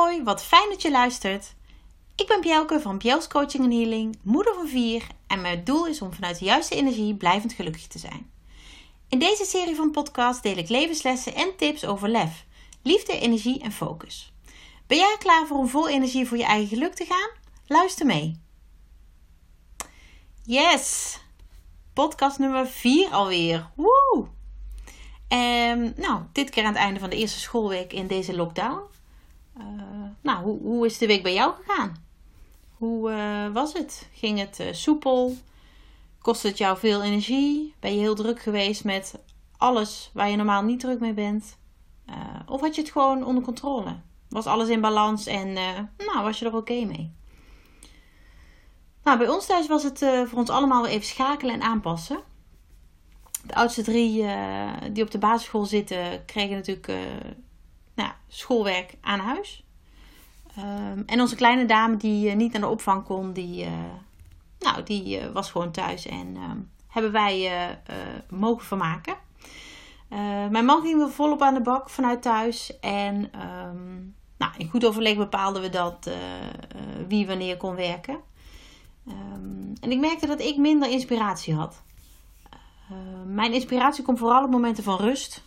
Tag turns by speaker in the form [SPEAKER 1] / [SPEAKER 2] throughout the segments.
[SPEAKER 1] hoi, wat fijn dat je luistert. Ik ben Bjelke van Bjels Coaching en Healing, moeder van vier en mijn doel is om vanuit de juiste energie blijvend gelukkig te zijn. In deze serie van podcasts deel ik levenslessen en tips over lef, liefde, energie en focus. Ben jij klaar voor om vol energie voor je eigen geluk te gaan? Luister mee. Yes! Podcast nummer 4 alweer. Woe! En nou, dit keer aan het einde van de eerste schoolweek in deze lockdown. Uh, nou, hoe, hoe is de week bij jou gegaan? Hoe uh, was het? Ging het uh, soepel? Kost het jou veel energie? Ben je heel druk geweest met alles waar je normaal niet druk mee bent? of had je het gewoon onder controle? Was alles in balans en nou, was je er oké mee? Nou, bij ons thuis was het voor ons allemaal even schakelen en aanpassen. De oudste drie die op de basisschool zitten, kregen natuurlijk nou, schoolwerk aan huis. Um, en onze kleine dame die uh, niet naar de opvang kon, die, nou, die was gewoon thuis. En um, hebben wij mogen vermaken. mijn man ging weer volop aan de bak vanuit thuis. En um, nou, in goed overleg bepaalden we dat wie wanneer kon werken. en ik merkte dat ik minder inspiratie had. Mijn inspiratie komt vooral op momenten van rust.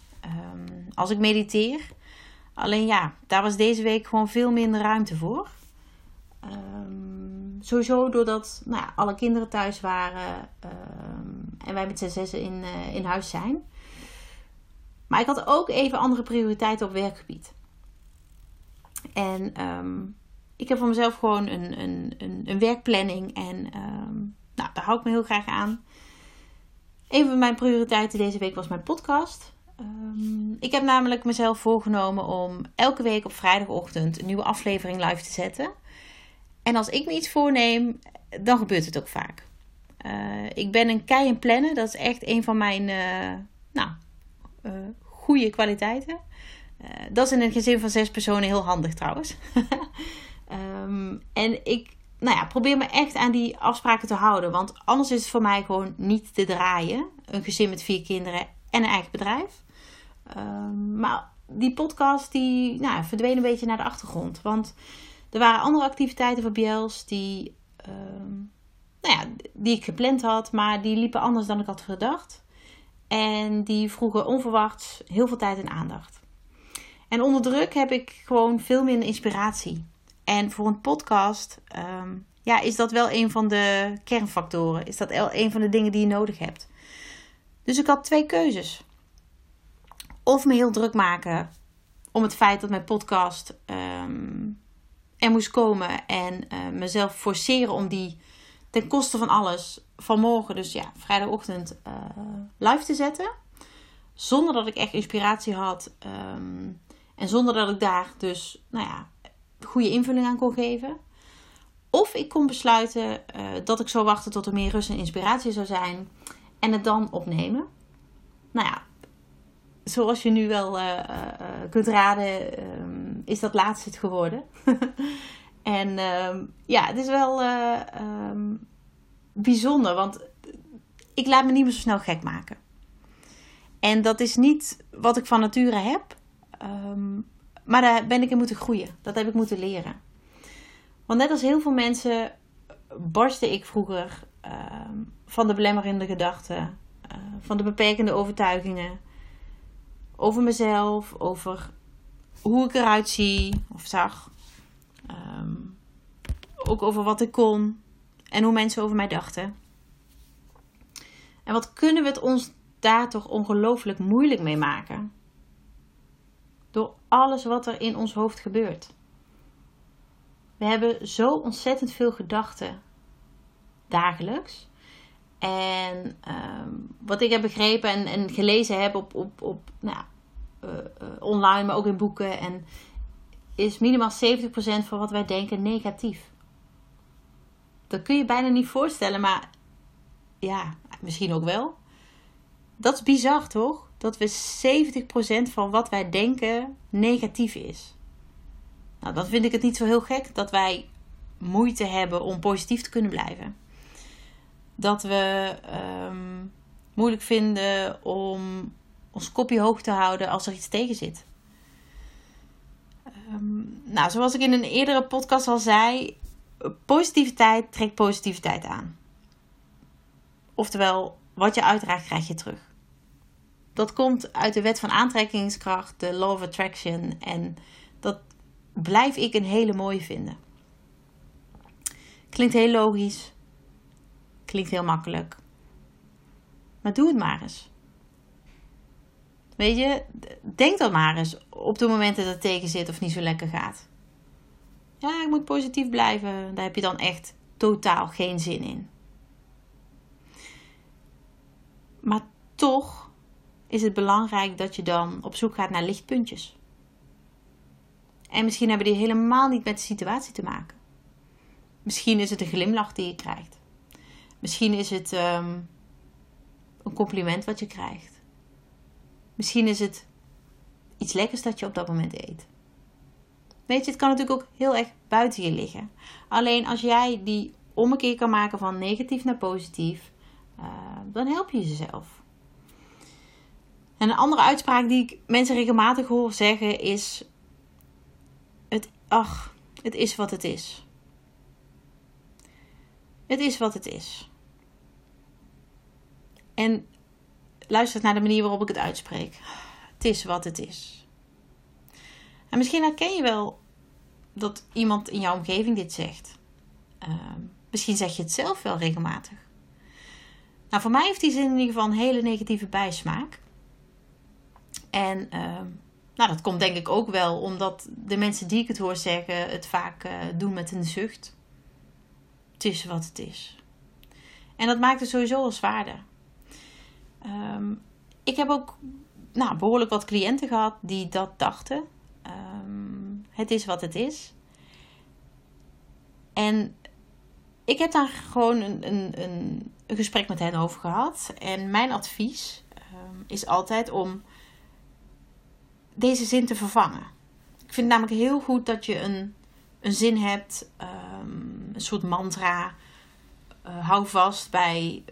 [SPEAKER 1] Als ik mediteer. Alleen ja, daar was deze week gewoon veel minder ruimte voor. Uh, sowieso doordat nou ja, alle kinderen thuis waren. Ehm, en wij met z'n zessen in, uh, in huis zijn. Maar ik had ook even andere prioriteiten op werkgebied. En ik heb voor mezelf gewoon een, een, een, een werkplanning. En nou, daar hou ik me heel graag aan. Een van mijn prioriteiten deze week was mijn podcast. Um, ik heb namelijk mezelf voorgenomen om elke week op vrijdagochtend een nieuwe aflevering live te zetten. En als ik me iets voorneem, dan gebeurt het ook vaak. Uh, ik ben een kei en plannen. Dat is echt een van mijn uh, nou, uh, goede kwaliteiten. dat is in een gezin van zes personen heel handig trouwens. um, en ik nou ja, probeer me echt aan die afspraken te houden. Want anders is het voor mij gewoon niet te draaien. Een gezin met vier kinderen en een eigen bedrijf. Um, maar die podcast die nou, verdween een beetje naar de achtergrond. Want er waren andere activiteiten voor Biels die, um, nou ja, die ik gepland had. Maar die liepen anders dan ik had gedacht. En die vroegen onverwachts heel veel tijd en aandacht. En onder druk heb ik gewoon veel minder inspiratie. En voor een podcast um, ja, is dat wel een van de kernfactoren. Is dat een van de dingen die je nodig hebt. Dus ik had twee keuzes. Of me heel druk maken om het feit dat mijn podcast um, er moest komen. En uh, mezelf forceren om die ten koste van alles vanmorgen, dus ja, vrijdagochtend, uh, live te zetten. Zonder dat ik echt inspiratie had. Um, en zonder dat ik daar dus, nou ja, goede invulling aan kon geven. Of ik kon besluiten uh, dat ik zou wachten tot er meer rust en inspiratie zou zijn. En het dan opnemen. Nou ja, zoals je nu wel uh, uh, kunt raden, um, is dat laatste het geworden. en um, ja, het is wel um, bijzonder, want ik laat me niet meer zo snel gek maken. En dat is niet wat ik van nature heb. Maar daar ben ik in moeten groeien. Dat heb ik moeten leren. Want net als heel veel mensen barstte ik vroeger van de belemmerende gedachten, uh, van de beperkende overtuigingen over mezelf, over hoe ik eruit zie of zag. Um, ook over wat ik kon en hoe mensen over mij dachten. En wat kunnen we het ons daar toch ongelooflijk moeilijk mee maken? Door alles wat er in ons hoofd gebeurt. We hebben zo ontzettend veel gedachten dagelijks. En um, wat ik heb begrepen en, en gelezen heb op, op, op nou, uh, uh, online, maar ook in boeken, en is minimaal 70% van wat wij denken negatief. Dat kun je bijna niet voorstellen, maar ja, misschien ook wel. Dat is bizar, toch? Dat we 70% van wat wij denken negatief is. Nou, dan vind ik het niet zo heel gek dat wij moeite hebben om positief te kunnen blijven. Dat we um, moeilijk vinden om ons kopje hoog te houden als er iets tegen zit. Um, nou, zoals ik in een eerdere podcast al zei, positiviteit trekt positiviteit aan. Oftewel, wat je uitdraagt, krijg je terug. Dat komt uit de wet van aantrekkingskracht, de law of attraction. En dat blijf ik een hele mooie vinden. Klinkt heel logisch. Klinkt heel makkelijk. Maar doe het maar eens. Weet je, denk dan maar eens op de momenten dat het tegen zit of niet zo lekker gaat. Ja, ik moet positief blijven. Daar heb je dan echt totaal geen zin in. Maar toch is het belangrijk dat je dan op zoek gaat naar lichtpuntjes. En misschien hebben die helemaal niet met de situatie te maken. Misschien is het een glimlach die je krijgt. Misschien is het ehm, een compliment wat je krijgt. Misschien is het iets lekkers dat je op dat moment eet. Weet je, het kan natuurlijk ook heel erg buiten je liggen. Alleen als jij die ommekeer kan maken van negatief naar positief, uh, dan help je jezelf. En een andere uitspraak die ik mensen regelmatig hoor zeggen is: het, ach, het is wat het is. Het is wat het is. En luister naar de manier waarop ik het uitspreek. Het is wat het is. En misschien herken je wel dat iemand in jouw omgeving dit zegt. Uh, misschien zeg je het zelf wel regelmatig. Nou, voor mij heeft die zin in ieder geval een hele negatieve bijsmaak. En uh, nou, dat komt denk ik ook wel omdat de mensen die ik het hoor zeggen het vaak uh, doen met een zucht. Het is wat het is. En dat maakt het sowieso al zwaarder. Um, ik heb ook nou, behoorlijk wat cliënten gehad die dat dachten. Um, het is wat het is. En ik heb daar gewoon een, een, een, gesprek met hen over gehad. En mijn advies um, is altijd om deze zin te vervangen. Ik vind het namelijk heel goed dat je een, een zin hebt, een soort mantra. Uh, hou vast bij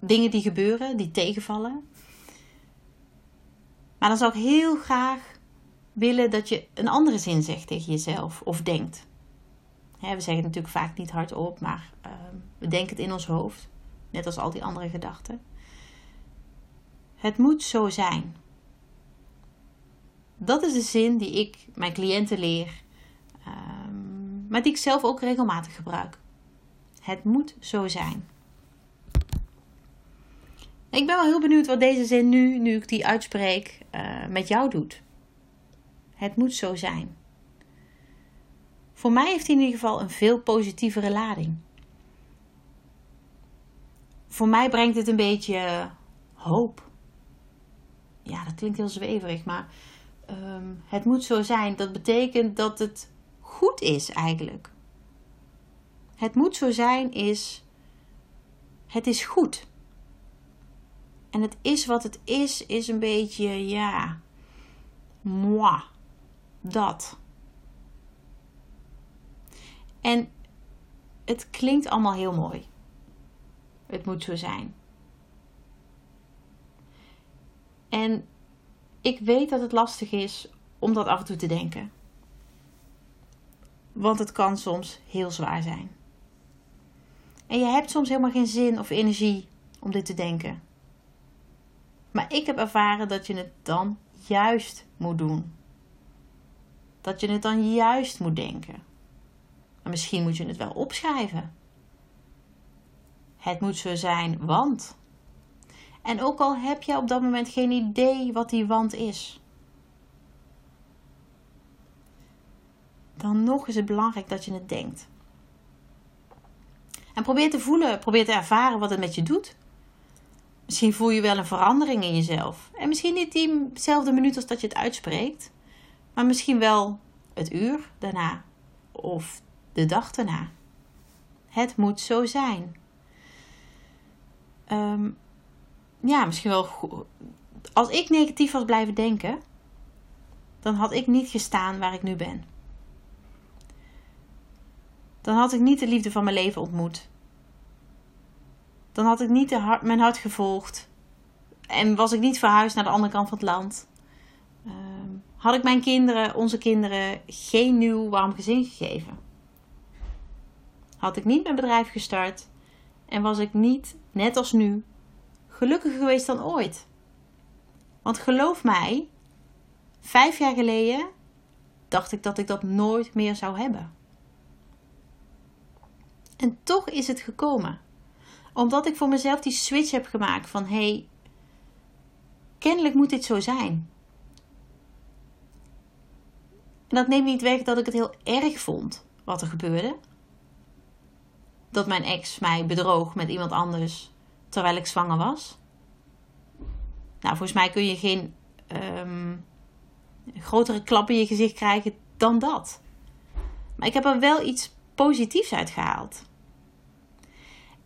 [SPEAKER 1] dingen die gebeuren, die tegenvallen. Maar dan zou ik heel graag willen dat je een andere zin zegt tegen jezelf of denkt. we zeggen het natuurlijk vaak niet hardop, maar uh, we denken het in ons hoofd. Net als al die andere gedachten. Het moet zo zijn. Dat is de zin die ik mijn cliënten leer, um, maar die ik zelf ook regelmatig gebruik. Het moet zo zijn. Ik ben wel heel benieuwd wat deze zin nu, nu ik die uitspreek, uh, met jou doet. Het moet zo zijn. Voor mij heeft hij in ieder geval een veel positievere lading. Voor mij brengt het een beetje hoop. Ja, dat klinkt heel zweverig, maar um, het moet zo zijn. Dat betekent dat het goed is eigenlijk. Het moet zo zijn is. Het is goed. En het is wat het is, is een beetje, ja, moi dat. En het klinkt allemaal heel mooi. Het moet zo zijn. En ik weet dat het lastig is om dat af en toe te denken. Want het kan soms heel zwaar zijn. En je hebt soms helemaal geen zin of energie om dit te denken. Maar ik heb ervaren dat je het dan juist moet doen dat je het dan juist moet denken. En misschien moet je het wel opschrijven. Het moet zo zijn, want. En ook al heb je op dat moment geen idee wat die want is. Dan nog is het belangrijk dat je het denkt. En probeer te voelen, probeer te ervaren wat het met je doet. Misschien voel je wel een verandering in jezelf. En misschien niet diezelfde minuut als dat je het uitspreekt. Maar misschien wel het uur daarna of de dag daarna. Het moet zo zijn. Um, ja, misschien wel. Als ik negatief was blijven denken, dan had ik niet gestaan waar ik nu ben. Dan had ik niet de liefde van mijn leven ontmoet. Dan had ik niet hart, mijn hart gevolgd. En was ik niet verhuisd naar de andere kant van het land. Um, had ik mijn kinderen, onze kinderen, geen nieuw warm gezin gegeven. Had ik niet mijn bedrijf gestart en was ik niet, net als nu, gelukkiger geweest dan ooit. Want geloof mij, vijf jaar geleden dacht ik dat ik dat nooit meer zou hebben. En toch is het gekomen. Omdat ik voor mezelf die switch heb gemaakt van hé, hey, kennelijk moet dit zo zijn. En dat neemt niet weg dat ik het heel erg vond wat er gebeurde. Dat mijn ex mij bedroog met iemand anders terwijl ik zwanger was. Nou, volgens mij kun je geen um, grotere klap in je gezicht krijgen dan dat. Maar ik heb er wel iets positiefs uit gehaald.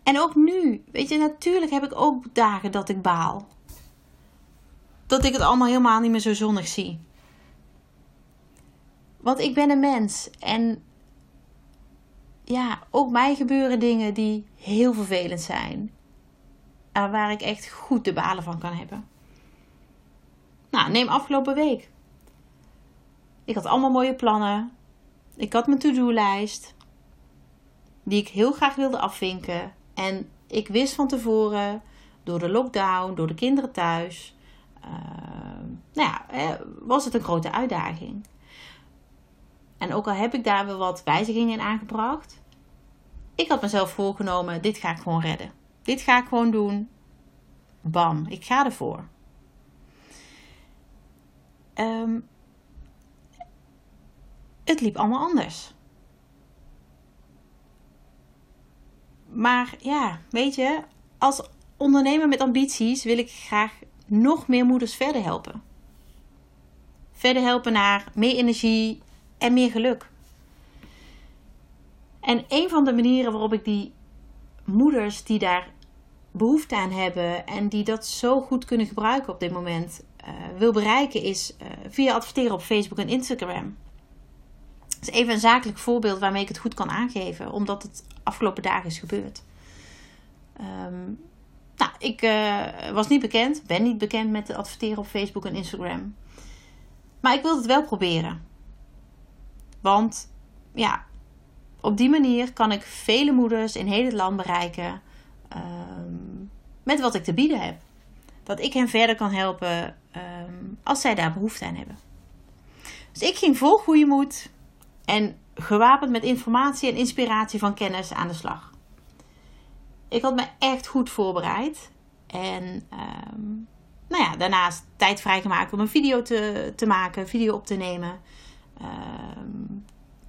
[SPEAKER 1] En ook nu, weet je, natuurlijk heb ik ook dagen dat ik baal. Dat ik het allemaal helemaal niet meer zo zonnig zie. Want ik ben een mens en ja, ook mij gebeuren dingen die heel vervelend zijn. En waar ik echt goed de balen van kan hebben. Nou, neem afgelopen week. Ik had allemaal mooie plannen. Ik had mijn to-do-lijst. Die ik heel graag wilde afvinken. En ik wist van tevoren, door de lockdown, door de kinderen thuis, uh, nou ja, was het een grote uitdaging. En ook al heb ik daar wel wat wijzigingen in aangebracht, ik had mezelf voorgenomen: dit ga ik gewoon redden. Dit ga ik gewoon doen. Bam, ik ga ervoor. Um, het liep allemaal anders. Maar ja, weet je, als ondernemer met ambities wil ik graag nog meer moeders verder helpen. Verder helpen naar meer energie en meer geluk. En een van de manieren waarop ik die moeders die daar behoefte aan hebben en die dat zo goed kunnen gebruiken op dit moment uh, wil bereiken, is uh, via adverteren op Facebook en Instagram. Is even een zakelijk voorbeeld waarmee ik het goed kan aangeven, omdat het afgelopen dagen is gebeurd. Um, nou, ik uh, was niet bekend, ben niet bekend met adverteren op Facebook en Instagram. Maar ik wilde het wel proberen. Want ja, op die manier kan ik vele moeders in heel het land bereiken um, met wat ik te bieden heb. Dat ik hen verder kan helpen um, als zij daar behoefte aan hebben. Dus ik ging vol goede moed en gewapend met informatie en inspiratie van kennis aan de slag. Ik had me echt goed voorbereid. En um, nou ja, daarnaast tijd vrijgemaakt om een video te, te maken, video op te nemen. Um,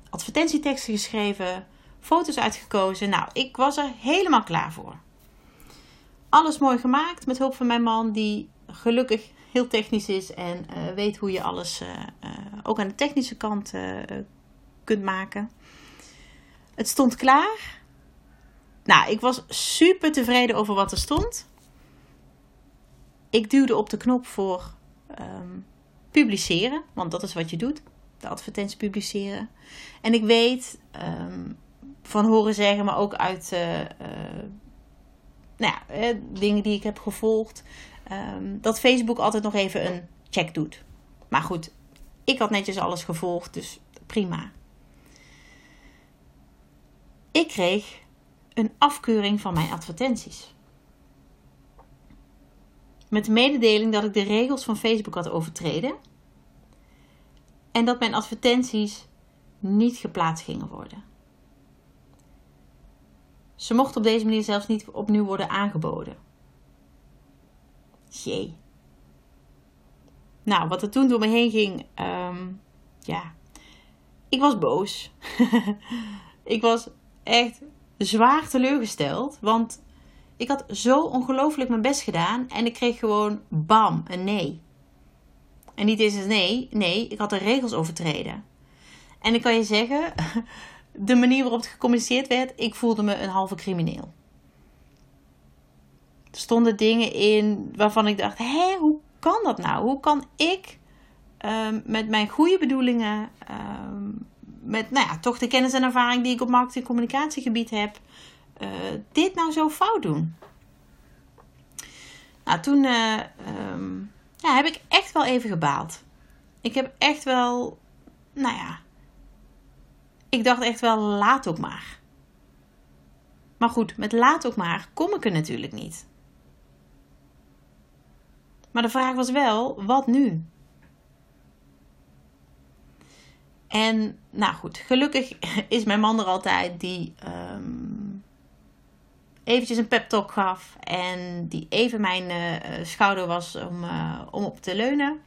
[SPEAKER 1] advertentieteksten geschreven, foto's uitgekozen. Nou, ik was er helemaal klaar voor. Alles mooi gemaakt met hulp van mijn man, die gelukkig heel technisch is en uh, weet hoe je alles uh, uh, ook aan de technische kant maken. Het stond klaar. Nou, ik was super tevreden over wat er stond. Ik duwde op de knop voor um, publiceren, want dat is wat je doet. De advertentie publiceren. En ik weet um, van horen zeggen, maar ook uit uh, uh, nou ja, eh, dingen die ik heb gevolgd, um, dat Facebook altijd nog even een check doet. Maar goed, ik had netjes alles gevolgd, dus prima. Ik kreeg een afkeuring van mijn advertenties. Met de mededeling dat ik de regels van Facebook had overtreden en dat mijn advertenties niet geplaatst gingen worden. Ze mochten op deze manier zelfs niet opnieuw worden aangeboden. Jee. Nou, wat er toen door me heen ging, um, ja, ik was boos. ik was echt zwaar teleurgesteld. Want ik had zo ongelooflijk mijn best gedaan. En ik kreeg gewoon bam, een nee. En niet eens een nee. Nee, ik had de regels overtreden. En ik kan je zeggen, de manier waarop het gecommuniceerd werd, ik voelde me een halve crimineel. Er stonden dingen in waarvan ik dacht: hé, hoe kan dat nou? Hoe kan ik um, met mijn goede bedoelingen um, met nou ja, toch de kennis en ervaring die ik op marketing- en communicatiegebied heb, uh, dit nou zo fout doen? Nou, toen uh, um, ja, heb ik echt wel even gebaald. ik heb echt wel, nou ja, ik dacht echt wel, laat ook maar. Maar goed, met laat ook maar kom ik er natuurlijk niet. Maar de vraag was wel, wat nu? En nou goed, gelukkig is mijn man er altijd die um, eventjes een pep talk gaf. En die even mijn uh, schouder was om, uh, om op te leunen.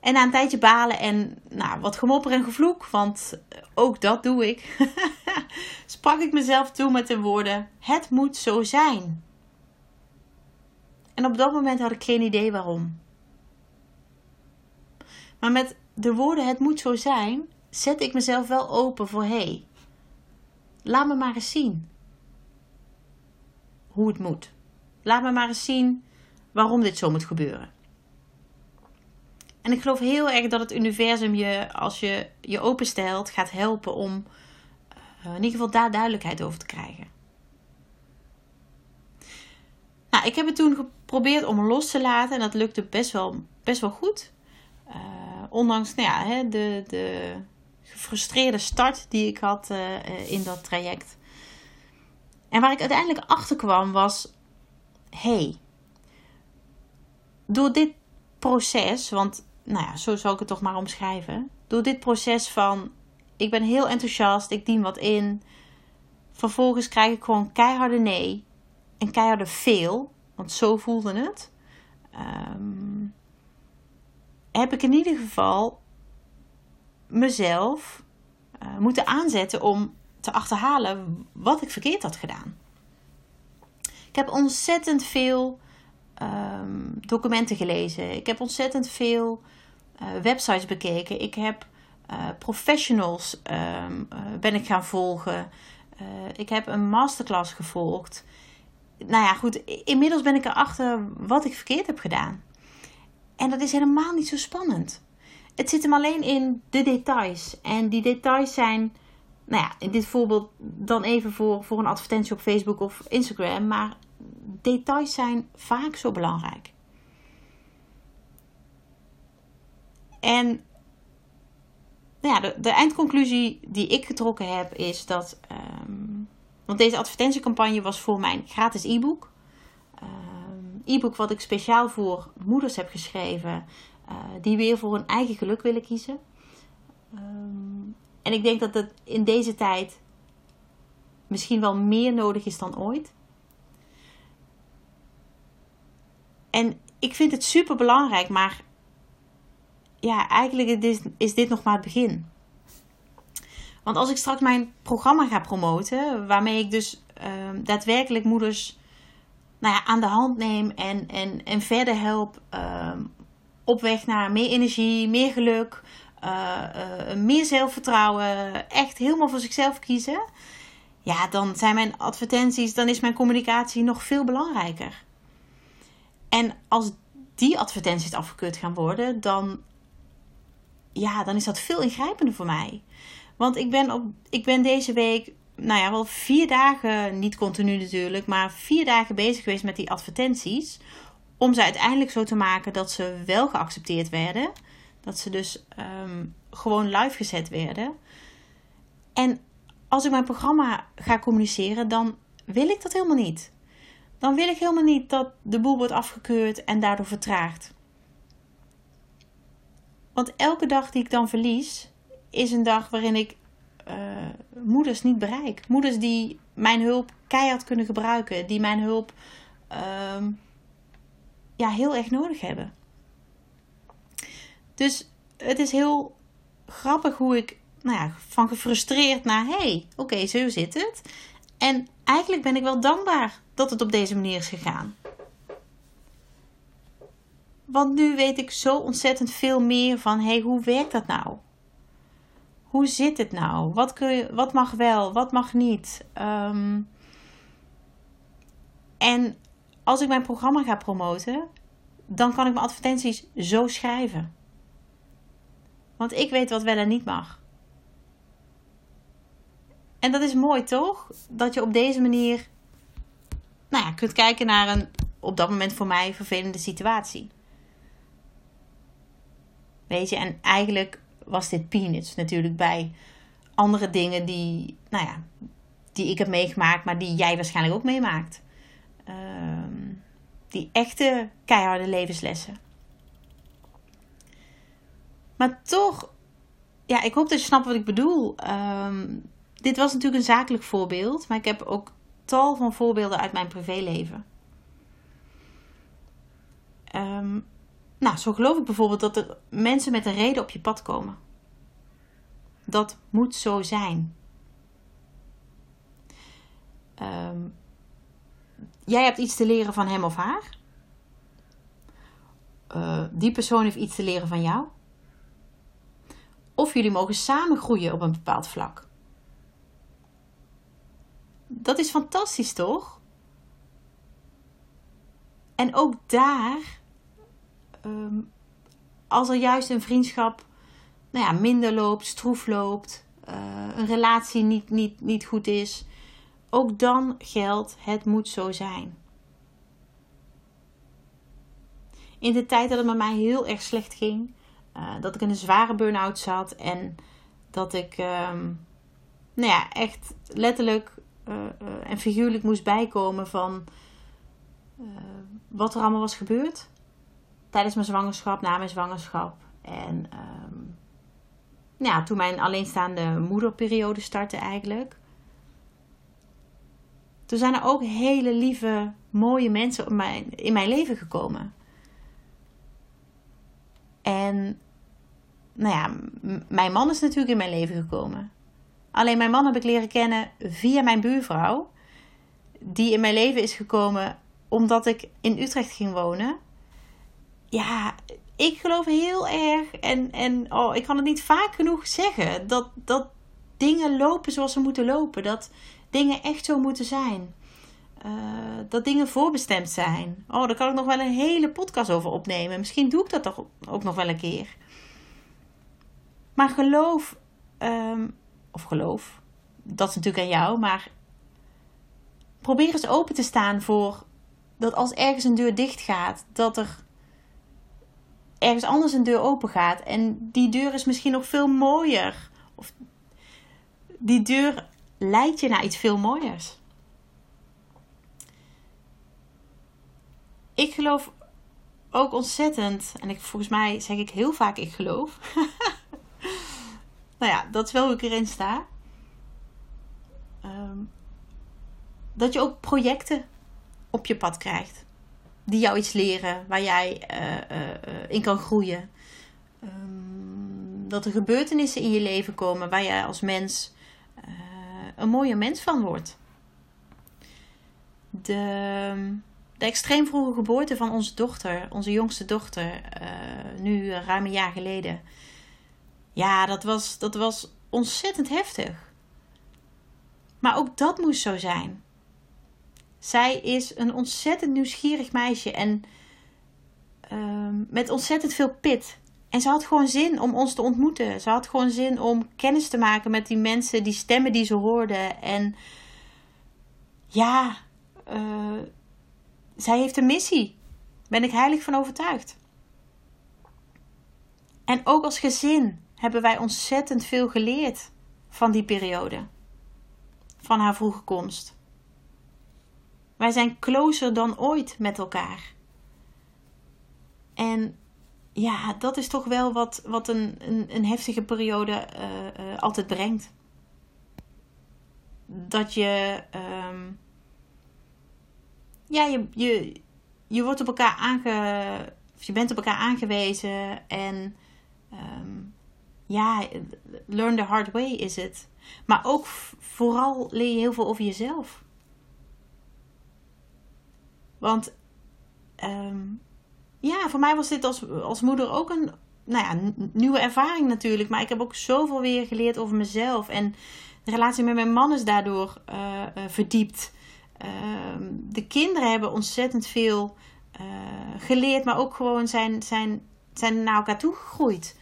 [SPEAKER 1] En na een tijdje balen en nou, wat gemopper en gevloek, want ook dat doe ik, sprak ik mezelf toe met de woorden: Het moet zo zijn. En op dat moment had ik geen idee waarom. Maar met de woorden het moet zo zijn, zet ik mezelf wel open voor hé, hey, laat me maar eens zien hoe het moet. Laat me maar eens zien waarom dit zo moet gebeuren. En ik geloof heel erg dat het universum je, als je je openstelt, gaat helpen om uh, in ieder geval daar duidelijkheid over te krijgen. Nou, ik heb het toen geprobeerd om los te laten en dat lukte best wel, best wel goed. Ondanks nou ja, de, de gefrustreerde start die ik had uh, in dat traject. En waar ik uiteindelijk achter kwam was: hey, door dit proces, want nou ja, zo zal ik het toch maar omschrijven. Door dit proces van ik ben heel enthousiast, ik dien wat in. Vervolgens krijg ik gewoon keiharde nee en keiharde veel, want zo voelde het. Um, heb ik in ieder geval mezelf uh, moeten aanzetten om te achterhalen wat ik verkeerd had gedaan. Ik heb ontzettend veel um, documenten gelezen. Ik heb ontzettend veel uh, websites bekeken. Ik heb uh, professionals uh, ben ik gaan volgen. ik heb een masterclass gevolgd. Nou ja, goed. Inmiddels ben ik erachter wat ik verkeerd heb gedaan. En dat is helemaal niet zo spannend. Het zit hem alleen in de details. En die details zijn, nou ja, in dit voorbeeld dan even voor, voor een advertentie op Facebook of Instagram. Maar details zijn vaak zo belangrijk. En nou ja, de, eindconclusie die ik getrokken heb is dat. Um, want deze advertentiecampagne was voor mijn gratis e-book. E-book wat ik speciaal voor moeders heb geschreven. Uh, die weer voor hun eigen geluk willen kiezen. Um, en ik denk dat het in deze tijd misschien wel meer nodig is dan ooit. En ik vind het super belangrijk, maar ja, eigenlijk is, dit nog maar het begin. Want als ik straks mijn programma ga promoten, waarmee ik dus uh, daadwerkelijk moeders nou ja, aan de hand neem en, en, en verder help uh, op weg naar meer energie, meer geluk, uh, meer zelfvertrouwen, echt helemaal voor zichzelf kiezen. Ja, dan zijn mijn advertenties, dan is mijn communicatie nog veel belangrijker. En als die advertenties afgekeurd gaan worden, dan ja, dan is dat veel ingrijpender voor mij. Want ik ben, op, ik ben deze week, nou ja, wel vier dagen, niet continu natuurlijk, maar vier dagen bezig geweest met die advertenties. Om ze uiteindelijk zo te maken dat ze wel geaccepteerd werden. Dat ze dus um, gewoon live gezet werden. En als ik mijn programma ga communiceren, dan wil ik dat helemaal niet. Dan wil ik helemaal niet dat de boel wordt afgekeurd en daardoor vertraagt. Want elke dag die ik dan verlies, is een dag waarin ik uh, moeders niet bereik. Moeders die mijn hulp keihard kunnen gebruiken, die mijn hulp uh, ja, heel erg nodig hebben. Dus het is heel grappig hoe ik nou ja, van gefrustreerd naar hey, oké, zo zit het. En eigenlijk ben ik wel dankbaar dat het op deze manier is gegaan. Want nu weet ik zo ontzettend veel meer van: hey, hoe werkt dat nou? Hoe zit het nou? Wat, kun je, wat mag wel, wat mag niet? Um, en als ik mijn programma ga promoten, dan kan ik mijn advertenties zo schrijven. Want ik weet wat wel en niet mag. En dat is mooi toch? Dat je op deze manier nou ja, kunt kijken naar een op dat moment voor mij vervelende situatie. Weet je, en eigenlijk was dit peanuts natuurlijk bij andere dingen die, nou ja, die ik heb meegemaakt, maar die jij waarschijnlijk ook meemaakt. Ehm, die echte keiharde levenslessen. Maar toch, ja, ik hoop dat je snapt wat ik bedoel. Ehm, dit was natuurlijk een zakelijk voorbeeld, maar ik heb ook tal van voorbeelden uit mijn privéleven. Um, nou, zo geloof ik bijvoorbeeld dat er mensen met een reden op je pad komen. Dat moet zo zijn. Um, jij hebt iets te leren van hem of haar. Uh, die persoon heeft iets te leren van jou. Of jullie mogen samen groeien op een bepaald vlak. Dat is fantastisch, toch? En ook daar, ehm, als er juist een vriendschap nou ja, minder loopt, stroef loopt, uh, een relatie niet, niet, niet goed is, ook dan geldt het moet zo zijn. In de tijd dat het met mij heel erg slecht ging, uh, dat ik in een zware burn-out zat en dat ik um, nou ja, echt letterlijk uh, en figuurlijk moest bijkomen van wat er allemaal was gebeurd tijdens mijn zwangerschap, na mijn zwangerschap. En um, nou ja, toen mijn alleenstaande moederperiode startte eigenlijk. Toen zijn er ook hele lieve, mooie mensen in mijn, in mijn leven gekomen. En nou ja, mijn man is natuurlijk in mijn leven gekomen. Alleen mijn man heb ik leren kennen via mijn buurvrouw. Die in mijn leven is gekomen omdat ik in Utrecht ging wonen. Ja, ik geloof heel erg. En, en oh, ik kan het niet vaak genoeg zeggen. Dat, dat dingen lopen zoals ze moeten lopen. Dat dingen echt zo moeten zijn. Uh, dat dingen voorbestemd zijn. Oh, daar kan ik nog wel een hele podcast over opnemen. Misschien doe ik dat toch ook nog wel een keer. Maar geloof, um, of geloof, dat is natuurlijk aan jou, maar probeer eens open te staan voor dat als ergens een deur dicht gaat, dat er ergens anders een deur open gaat. En die deur is misschien nog veel mooier. Of die deur leidt je naar iets veel mooiers. Ik geloof ook ontzettend, en ik, volgens mij zeg ik heel vaak ik geloof. nou ja, dat is wel hoe ik erin sta. Um, dat je ook projecten op je pad krijgt. Die jou iets leren, waar jij uh, uh, in kan groeien. Um, dat er gebeurtenissen in je leven komen waar jij als mens een mooier mens van wordt. De, de extreem vroege geboorte van onze dochter, onze jongste dochter, nu ruim een jaar geleden ja, dat was, dat was ontzettend heftig. Maar ook dat moest zo zijn. Zij is een ontzettend nieuwsgierig meisje en uh, met ontzettend veel pit. En ze had gewoon zin om ons te ontmoeten. Ze had gewoon zin om kennis te maken met die mensen, die stemmen die ze hoorde. En ja, uh, zij heeft een missie. Ben ik heilig van overtuigd. En ook als gezin hebben wij ontzettend veel geleerd van die periode. Van haar vroege komst. Wij zijn closer dan ooit met elkaar. En ja, dat is toch wel wat, wat een, een, een heftige periode uh, uh, altijd brengt. Dat je, um, ja, je, je, je wordt op elkaar aange, je bent op elkaar aangewezen en um, ja, learn the hard way is het. Maar ook vooral leer je heel veel over jezelf. Want um, ja, voor mij was dit als, als moeder ook een nou ja, nieuwe ervaring natuurlijk. Maar ik heb ook zoveel weer geleerd over mezelf. En de relatie met mijn man is daardoor uh, uh, verdiept. Uh, de kinderen hebben ontzettend veel eh, geleerd, maar ook gewoon zijn, zijn, zijn naar elkaar toegegroeid.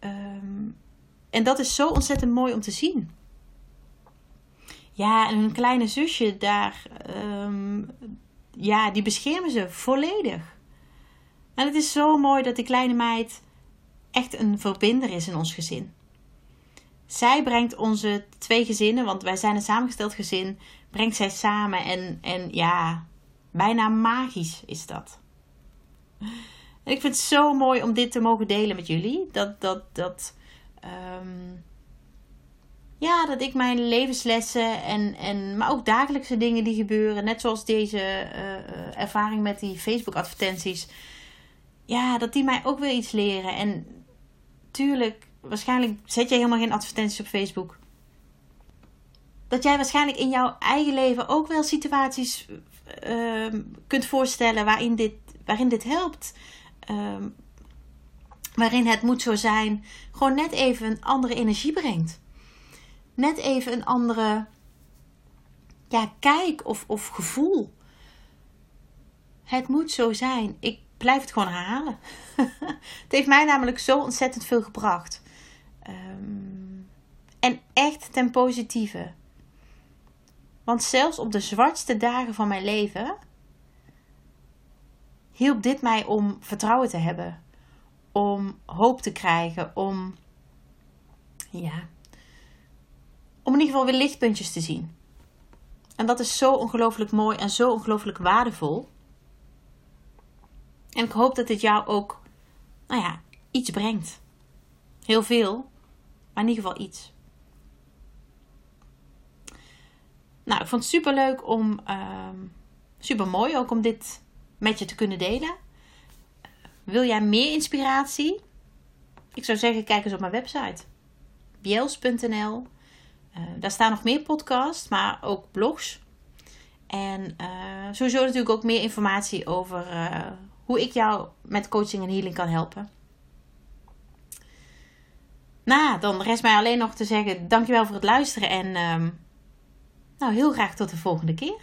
[SPEAKER 1] Um, en dat is zo ontzettend mooi om te zien. Ja, en hun kleine zusje daar, ja, die beschermen ze volledig. En het is zo mooi dat die kleine meid echt een verbinder is in ons gezin. Zij brengt onze twee gezinnen, want wij zijn een samengesteld gezin, brengt zij samen en, en ja, bijna magisch is dat. Ik vind het zo mooi om dit te mogen delen met jullie. Dat, dat, dat, ehm, ja, dat ik mijn levenslessen en, en, maar ook dagelijkse dingen die gebeuren, net zoals deze uh, ervaring met die Facebook-advertenties, ja, dat die mij ook weer iets leren. En tuurlijk, waarschijnlijk zet jij helemaal geen advertenties op Facebook. Dat jij waarschijnlijk in jouw eigen leven ook wel situaties uh, kunt voorstellen waarin dit, waarin dit helpt. Uh, waarin het moet zo zijn, gewoon net even een andere energie brengt. Net even een andere ja, kijk of, of gevoel. Het moet zo zijn. Ik blijf het gewoon herhalen. het heeft mij namelijk zo ontzettend veel gebracht. Um, en echt ten positieve. Want zelfs op de zwartste dagen van mijn leven hielp dit mij om vertrouwen te hebben, om hoop te krijgen, om ja, geval weer lichtpuntjes te zien. En dat is zo ongelooflijk mooi en zo ongelooflijk waardevol. En ik hoop dat dit jou ook, nou ja, iets brengt. Heel veel, maar in ieder geval iets. Nou, ik vond het super leuk om, uh, super mooi ook om dit met je te kunnen delen. wil jij meer inspiratie? Ik zou zeggen, kijk eens op mijn website. biels.nl uh, Daar staan nog meer podcasts, maar ook blogs. En uh, sowieso natuurlijk ook meer informatie over uh, hoe ik jou met coaching en healing kan helpen. Nou, dan rest mij alleen nog te zeggen: dankjewel voor het luisteren en uh, nou, heel graag tot de volgende keer.